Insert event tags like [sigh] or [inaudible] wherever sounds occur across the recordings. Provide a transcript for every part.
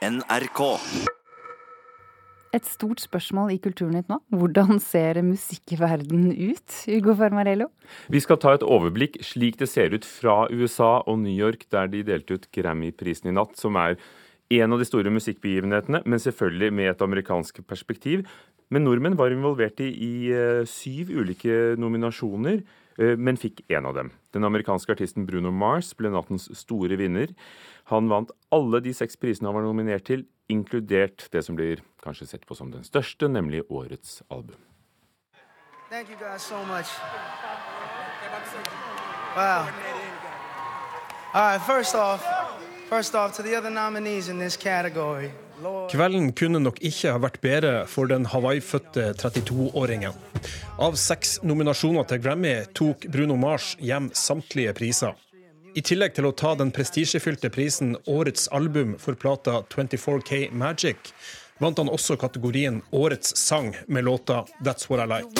NRK. Et stort spørsmål i Kulturnytt nå. Hvordan ser musikkverdenen ut, Hugo Farmarello? Vi skal ta et overblikk slik det ser ut fra USA og New York, der de delte ut Grammy-prisen i natt, som er en av de store musikkbegivenhetene, men selvfølgelig med et amerikansk perspektiv. Men nordmenn var involvert i, i uh, syv ulike nominasjoner, men fikk én av dem. Den amerikanske artisten Bruno Mars ble nattens store vinner. Han vant alle de seks prisene han var nominert til, inkludert det som blir kanskje sett på som den største, nemlig årets album. Thank you guys so much. Wow. All right, first off, first off to the other nominees in this category. Kvelden kunne nok ikke ha vært bedre for den Hawaii-fødte 32-åringen. Av seks nominasjoner til Grammy tok Bruno Mars hjem samtlige priser. I tillegg til å ta den prestisjefylte prisen Årets album for plata 24K Magic, vant han også kategorien Årets sang med låta That's What I Like.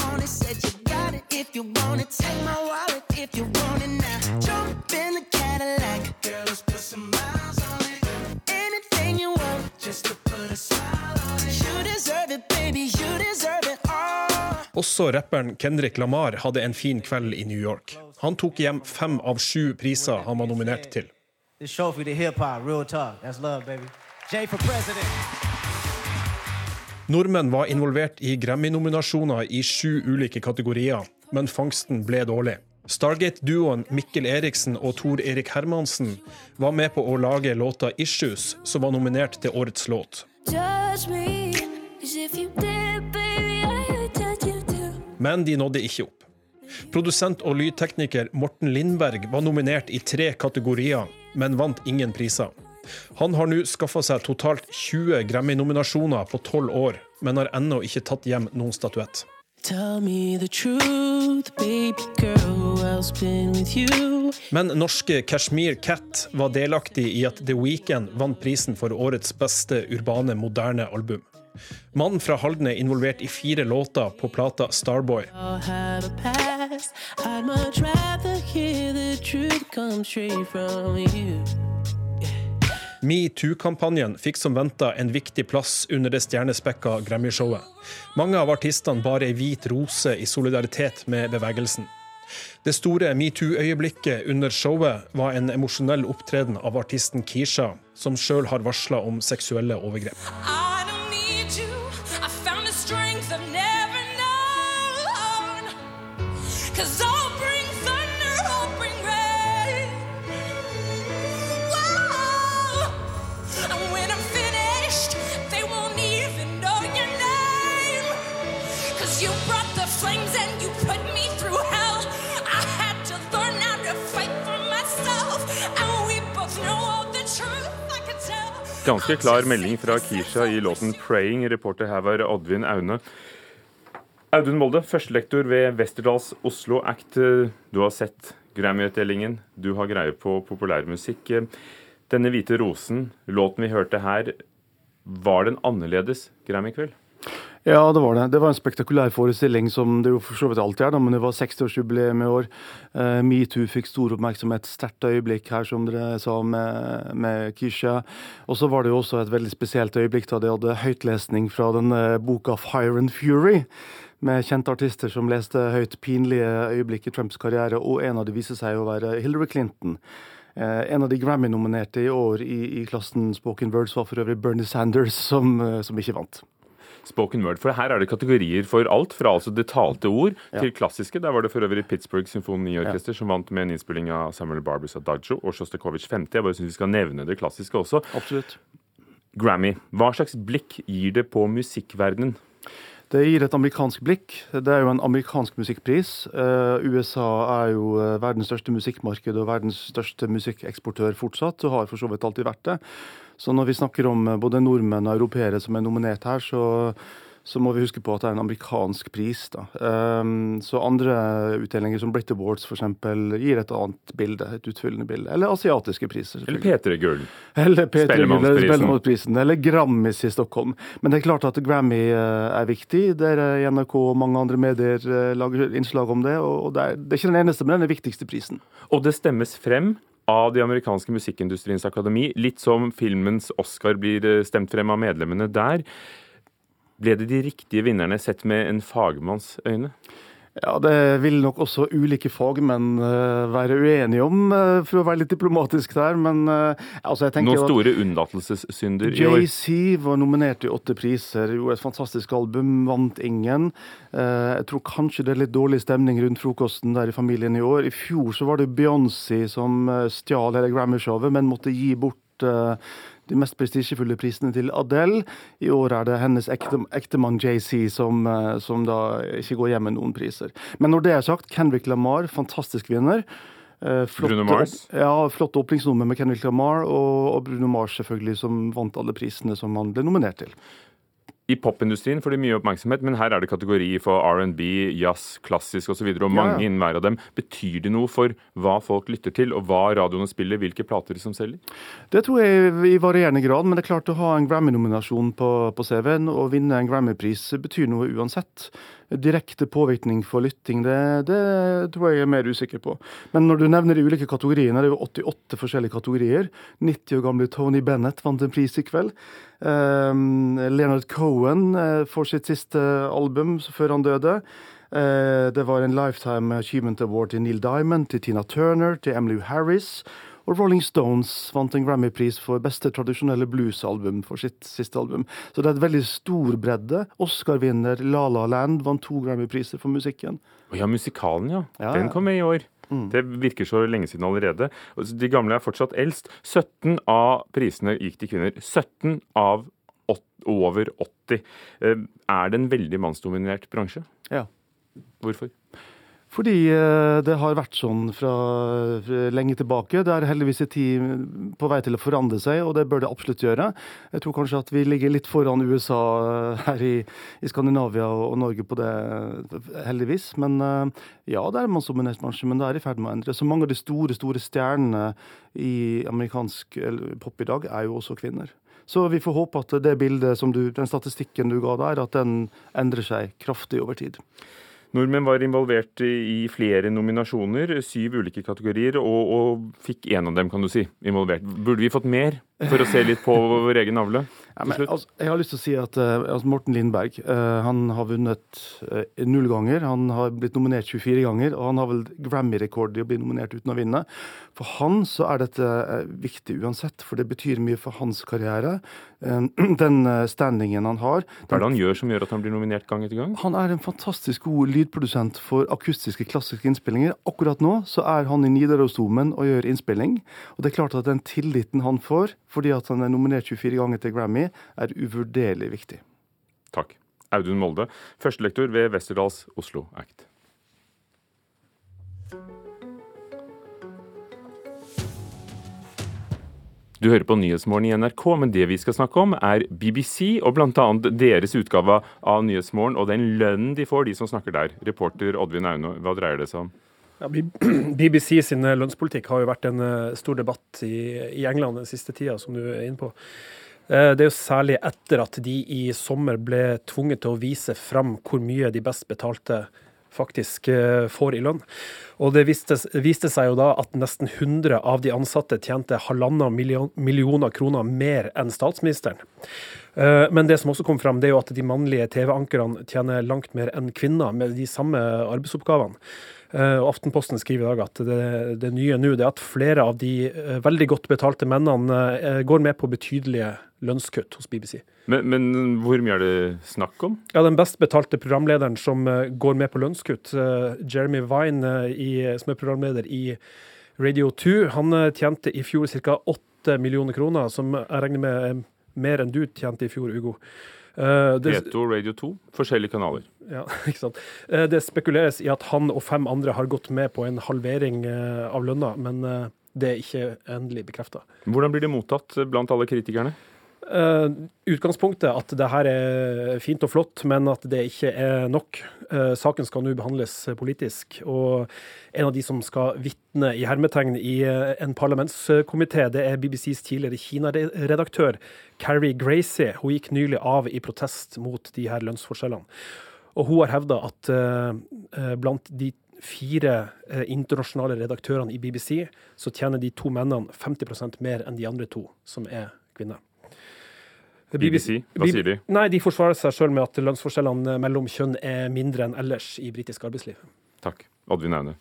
Også rapperen Kendrick Lamar hadde en fin kveld i New York. Han tok hjem fem av sju priser han var nominert til. Nordmenn var involvert i Grammy-nominasjoner i sju ulike kategorier, men fangsten ble dårlig. Stargate-duoen Mikkel Eriksen og Tor Erik Hermansen var med på å lage låta 'Issues', som var nominert til årets låt. Judge me, if you did, Men de nådde ikke opp. Produsent og lydtekniker Morten Lindberg var nominert i tre kategorier, men vant ingen priser. Han har nå skaffa seg totalt 20 Grammy-nominasjoner på tolv år, men har ennå ikke tatt hjem noen statuett. Truth, girl? Men norske Kashmir Cat var delaktig i at The Weeknd vant prisen for årets beste urbane, moderne album. Mannen fra Halden er involvert i fire låter på plata Starboy. Metoo-kampanjen fikk som venta en viktig plass under det stjernespekka Grammy-showet. Mange av artistene bar ei hvit rose i solidaritet med bevegelsen. Det store metoo-øyeblikket under showet var en emosjonell opptreden av artisten Kisha, som sjøl har varsla om seksuelle overgrep. Strength I've never known. Cause Ganske klar melding fra Kisha i låten 'Praying'. Reporter her var Oddvin Aune. Audun Molde, førstelektor ved Westerdals Oslo Act. Du har sett Grammy-utdelingen, du har greie på populærmusikk. Denne hvite rosen, låten vi hørte her, var den annerledes Grammy-kveld? Ja, det var det. Det var en spektakulær forestilling, som det jo for så vidt alltid er, men det var 60-årsjubileum i år. Uh, Metoo fikk stor oppmerksomhet, sterkt øyeblikk her, som dere sa, med, med Kisha. Og så var det jo også et veldig spesielt øyeblikk da de hadde høytlesning fra denne boka Fire and Fury. Med kjente artister som leste høyt pinlige øyeblikk i Trumps karriere, og en av de viser seg å være Hillary Clinton. Eh, en av de Grammy-nominerte i år i, i klassen Spoken Words var for øvrig Bernie Sanders, som, eh, som ikke vant. Spoken word, for her er det kategorier for alt, fra altså det talte ord Ja. til klassiske. Der var det for øvrig Pittsburgh Symfoniorkester som vant med en innspilling av Samuel Barbers Adagio og Sjostakovitsj 50. Jeg bare syns vi skal nevne det klassiske også. Absolutt. Grammy. Hva slags blikk gir det på musikkverdenen? Det gir et amerikansk blikk. Det er jo en amerikansk musikkpris. Eh, USA er jo eh, verdens største musikkmarked og verdens største musikkeksportør fortsatt, og har for så vidt alltid vært det. Så når vi snakker om eh, både nordmenn og europeere som er nominert her, så, så må vi huske på at det er en amerikansk pris. Da. Um, så andre utdelinger som Brit Awards f.eks. gir et annet bilde, et utfyllende bilde. Eller asiatiske priser. Eller selvfølgelig. P3-gull? Eller P3 Spellemannsprisen. Eller Grammis i Stockholm. Men det er klart at Grammy eh, er viktig. Dere i NRK og mange andre medier eh, lager innslag om det. Og det er, det er ikke den eneste, men den er den viktigste prisen. Og det stemmes frem av de amerikanske musikkindustriens akademi. Litt som filmens Oscar blir eh, stemt frem av medlemmene der. Ble det de riktige vinnerne sett med en fagmanns øyne? Ja, Det vil nok også ulike fagmenn uh, være uenige om, uh, for å være litt diplomatisk der. Men uh, altså jeg tenker Noen store unnlatelsessynder i år. JC var nominert i åtte priser, gjorde et fantastisk album, vant ingen. jeg tror kanskje det er litt dårlig stemning rundt frokosten der i familien i år. I fjor så var det Beyoncé som stjal hele Grammy-showet, men måtte gi bort de mest prestisjefulle prisene til Adele. I år er det hennes ekte, ektemann JC som, eh, som, da ikke går hjem med noen priser. Men når det er sagt, Kendrick Lamar, fantastisk vinner. Eh, flott, Bruno Mars? Ja, flott åpningsnummer med Kendrick Lamar, og, og Bruno Mars selvfølgelig, som vant alle prisene som han ble nominert til. I popindustrien får de mye oppmerksomhet, men her er det kategori for R&B, jazz, klassisk osv. Og, så og mange ja. innen hver av dem. Betyr det noe for hva folk lytter til, og hva radioene spiller, hvilke plater som selger? Det tror jeg i varierende grad, men det er klart å ha en Grammy-nominasjon på, på CV-en og vinne en Grammy-pris betyr noe uansett direkte påvirkning for lytting, det, det, tror jeg er mer usikker på. Men når du nevner de ulike kategoriene, det er jo 88 forskjellige kategorier. 90 år gamle Tony Bennett vant en pris i kveld. Um, Leonard Cohen uh, får sitt siste album før han døde. Uh, det var en Lifetime Achievement Award til Neil Diamond, til Tina Turner, til Emily Harris. Og Rolling Stones vant en Grammy-pris for beste tradisjonelle bluesalbum for sitt siste album. Så det er et veldig stor bredde. Oscar-vinner La La Land vant to Grammy-priser for musikken. Ja, musikalen, ja. ja Den kom med i år. Mm. Det virker så lenge siden allerede. De gamle er fortsatt eldst. 17 av prisene gikk til kvinner. 17 av over 80. Eh, er det en veldig mannsdominert bransje? Ja. Hvorfor? Fordi eh, det har vært sånn fra lenge tilbake. Det er heldigvis en tid på vei til å forandre seg, og det bør det absolutt gjøre. Jeg tror kanskje at vi ligger litt foran USA eh, her i, i Skandinavia og, Norge på det, heldigvis. Men eh, ja, det er mannsdominert bransje, men det er i ferd med å endre. Så mange av de store, store stjernene i amerikansk pop i dag er jo også kvinner. Så vi får håpe at det bildet som du, den statistikken du ga der, at den endrer seg kraftig over tid. Nordmenn var involvert i flere nominasjoner, syv ulike kategorier, og, og fikk én av dem, kan du si, involvert. Burde vi fått mer? For å se litt på vår egen navle? Ja, men, altså, jeg har lyst til å si at uh, altså Morten Lindberg uh, han har vunnet uh, null ganger. Han har blitt nominert 24 ganger, og han har vel Grammy-rekord i å bli nominert uten å vinne. For han så er dette viktig uansett, for det betyr mye for hans karriere. [clears throat] den standingen han har. Hva er det han gjør som gjør at han blir nominert gang etter gang? Han er en fantastisk god lydprodusent for akustiske, klassiske innspillinger. Akkurat nå så er han i Nidarosdomen og gjør innspilling. Og det er klart at den tilliten han får fordi at han er nominert 24 ganger til Grammy, er uvurderlig viktig. Takk. Audun Molde, førstelektor ved Westerdals Oslo Act. Du hører på Nyhetsmorgen i NRK, men det vi skal snakke om er BBC og bl.a. deres utgave av Nyhetsmorgen og den lønnen de får, de som snakker der. Reporter Oddvin Aune, hva dreier det seg om? Ja, BBC [clears throat] sin lønnspolitikk har jo vært en eh, stor debatt i, i England den siste tida, som du er inne på. Eh, det er jo særlig etter at de i sommer ble tvunget til å vise fram hvor mye de best betalte faktisk får i lønn. Og det viste, viste, seg jo da at nesten 100 av de ansatte tjente halvannen million, millioner kroner mer enn statsministeren. Men det som også kom fram, det er jo at de mannlige TV-ankerne tjener langt mer enn kvinner med de samme arbeidsoppgavene. Eh, og Aftenposten skriver i dag at det, det nye nå er at flere av de eh, veldig godt betalte mennene eh, går med på betydelige lønnskutt hos BBC. Men, men, hvor mye er det snakk om? Ja, Den best betalte programlederen som går med på lønnskutt, Jeremy Vine, i, som er programleder i Radio 2, han tjente i fjor ca. 8 millioner kroner, som jeg regner med mer enn du tjente i fjor, Ugo. Det, P2, Radio 2, forskjellige kanaler. Ja, [laughs] ikke sant. Uh, det spekuleres i at han og fem andre har gått med på en halvering uh, av lønna, men det er ikke endelig bekrefta. Hvordan blir det mottatt blant alle kritikerne? Uh, utgangspunktet at det her er fint og flott, men at det ikke er nok. Uh, saken skal nå behandles politisk. Og en av de som skal vitne i hermetegn i uh, en parlamentskomité, det er BBCs tidligere Kina-redaktør Carrie Gracie. Hun gikk nylig av i protest mot de her lønnsforskjellene. Og hun har hevda at blant de fire eh, internasjonale redaktørene i BBC, så tjener de to mennene 50% mer enn de andre to, som er kvinner. BBC, hva sier de? Nei, De forsvarer seg sjøl med at lønnsforskjellene mellom kjønn er mindre enn ellers i britisk arbeidsliv. Takk. Oddvin Aune.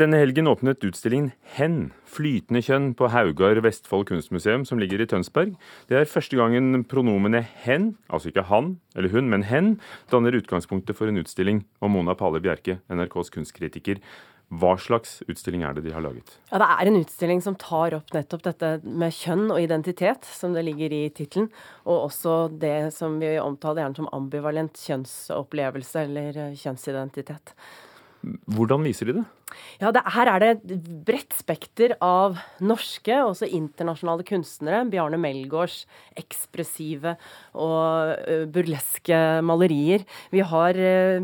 Denne helgen åpnet utstillingen Hen, flytende kjønn, på Haugar Vestfold kunstmuseum, som ligger i Tønsberg. Det er første gangen pronomenet hen, altså ikke han eller hun, men hen, danner utgangspunktet for en utstilling. Og Mona Pale Bjerke, NRKs kunstkritiker, hva slags utstilling er det de har laget? Ja, Det er en utstilling som tar opp nettopp dette med kjønn og identitet, som det ligger i tittelen. Og også det som vi omtaler gjerne som ambivalent kjønnsopplevelse eller eh, kjønnsidentitet. Hvordan viser de det? Ja, det, Her er det et bredt spekter av norske og også internasjonale kunstnere. Bjarne Melgaards ekspressive og burleske malerier. Vi har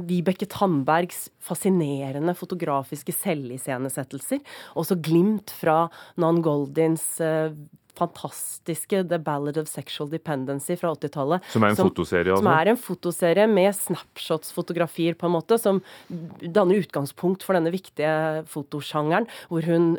Vibeke Tandbergs fascinerende fotografiske selviscenesettelser. Også glimt fra Nan Goldins fantastiske The Ballad of Sexual Dependency fra 80-tallet. Som er en fotoserie? Altså. Som er en fotoserie med snapshots-fotografier, på en måte, som danner utgangspunkt for denne viktige fotosjangeren, hvor hun,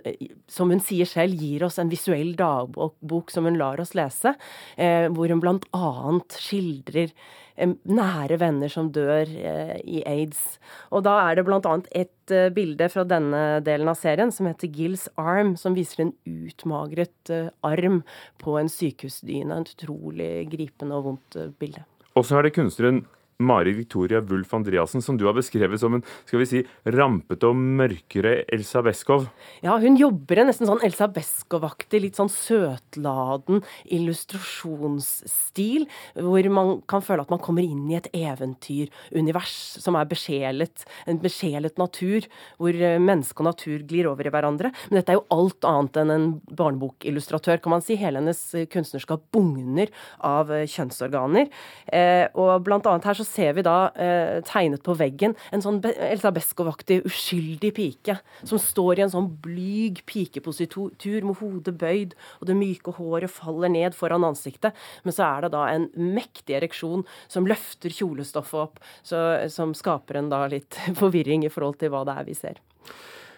som hun sier selv, gir oss en visuell dagbok som hun lar oss lese, eh, hvor hun blant annet skildrer nære venner som dør eh, i aids. Og da er det bl.a. et eh, bilde fra denne delen av serien som heter Gills arm, som viser en utmagret eh, arm på en sykehusdyne. Et utrolig gripende og vondt bilde. Og så er det kunstneren Mari Victoria Wulf Andreassen, som du har beskrevet som en skal vi si, rampete og mørkere Elsa Beskow. Ja, hun jobber en nesten sånn Elsa Beskow-aktig, litt sånn søtladen illustrasjonsstil, hvor man kan føle at man kommer inn i et eventyrunivers som er besjelet, en besjelet natur, hvor eh, menneske og natur glir over i hverandre. Men dette er jo alt annet enn en barnebokillustratør, kan man si. Hele hennes kunstnerskap bugner av eh, kjønnsorganer. Eh, og blant annet her så ser vi da eh, tegnet på veggen en sånn Elsa Beskow-aktig uskyldig pike som står i en sånn blyg pikepositur med hodet bøyd, og det myke håret faller ned foran ansiktet. Men så er det da en mektig ereksjon som løfter kjolestoffet opp, så, som skaper en da litt [laughs] forvirring i forhold til hva det er vi ser.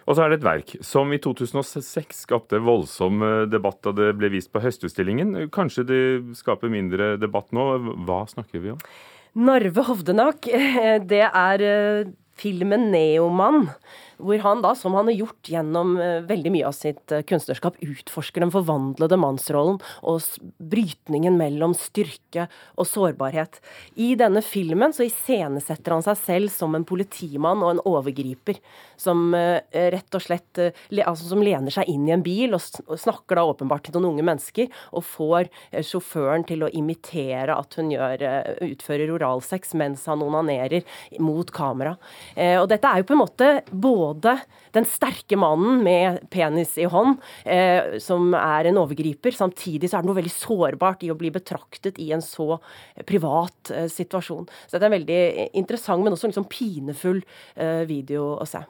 Og så er det et verk som i 2006 skapte voldsom eh, debatt da det ble vist på Høstutstillingen. Kanskje det skaper mindre debatt nå. Hva snakker vi om? Narve Hovdenak, [laughs] det er eh, filmen 'Neomann' hvor han da, som han har gjort gjennom uh, veldig mye av sitt uh, kunstnerskap, utforsker den forvandlede mannsrollen og brytningen mellom styrke og sårbarhet. I denne filmen så iscenesetter han seg selv som en politimann og en overgriper, som uh, rett og slett altså, som lener seg inn i en bil og, snakker da åpenbart til noen unge mennesker, og får sjåføren til å imitere at hun gjør, utfører oralsex mens han onanerer mot kamera. og dette er jo på en måte både både den sterke mannen med penis i hånd, eh, som er en overgriper, samtidig så er det noe veldig sårbart i å bli betraktet i en så privat eh, situasjon. Så det er en veldig interessant, men også liksom pinefull eh, video å se.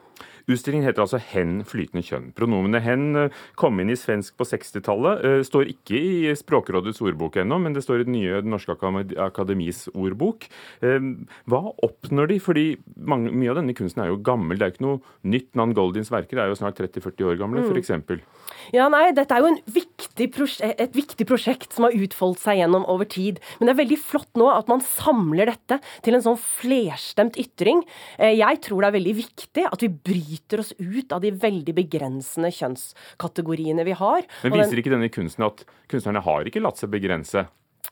Utstillingen heter altså 'Hen flytende kjønn'. Pronomenet 'hen' eh, kom inn i svensk på 60-tallet. Eh, står ikke i Språkrådets ordbok ennå, men det står i den nye Norske Akademis ordbok. Eh, hva oppnår de? Fordi mange, mye av denne kunsten er jo gammel. Det er jo ikke noe nytt. Nan Goldins verker er jo snart 30-40 år gamle, mm. f.eks. Ja, nei, dette er jo viktig et viktig prosjekt som har utfoldt seg gjennom over tid. Men det er veldig flott nå at man samler dette til en sånn flerstemt ytring. Jeg tror det er veldig viktig at vi bryter oss ut av de veldig begrensende kjønnskategoriene vi har. Men viser den, ikke denne kunsten at kunstnerne har ikke latt seg begrense?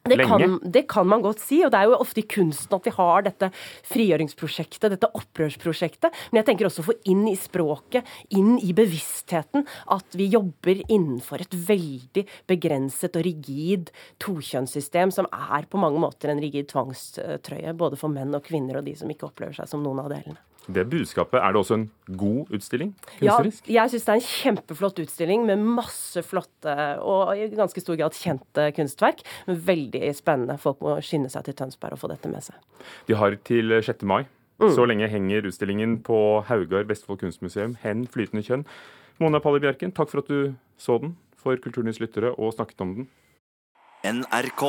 Det kan, det kan, man godt si, og det er jo ofte i kunsten at vi har dette frigjøringsprosjektet, dette opprørsprosjektet. Men jeg tenker også å få inn i språket, inn i bevisstheten, at vi jobber innenfor et veldig begrenset og rigid tokjønnssystem, som er på mange måter en rigid tvangstrøye, både for menn og kvinner og de som ikke opplever seg som noen av delene. Det budskapet, Er det også en god utstilling? Kunstnerisk? Ja, jeg syns det er en kjempeflott utstilling med masse flotte og i ganske stor grad kjente kunstverk. Men veldig spennende. Folk må skynde seg til Tønsberg og få dette med seg. De har til 6. mai. Mm. Så lenge henger utstillingen på Haugar Vestfold kunstmuseum, Hen flytende kjønn. Mona Palli Bjerken, takk for at du så den for Kulturnytts lyttere og snakket om den. NRK.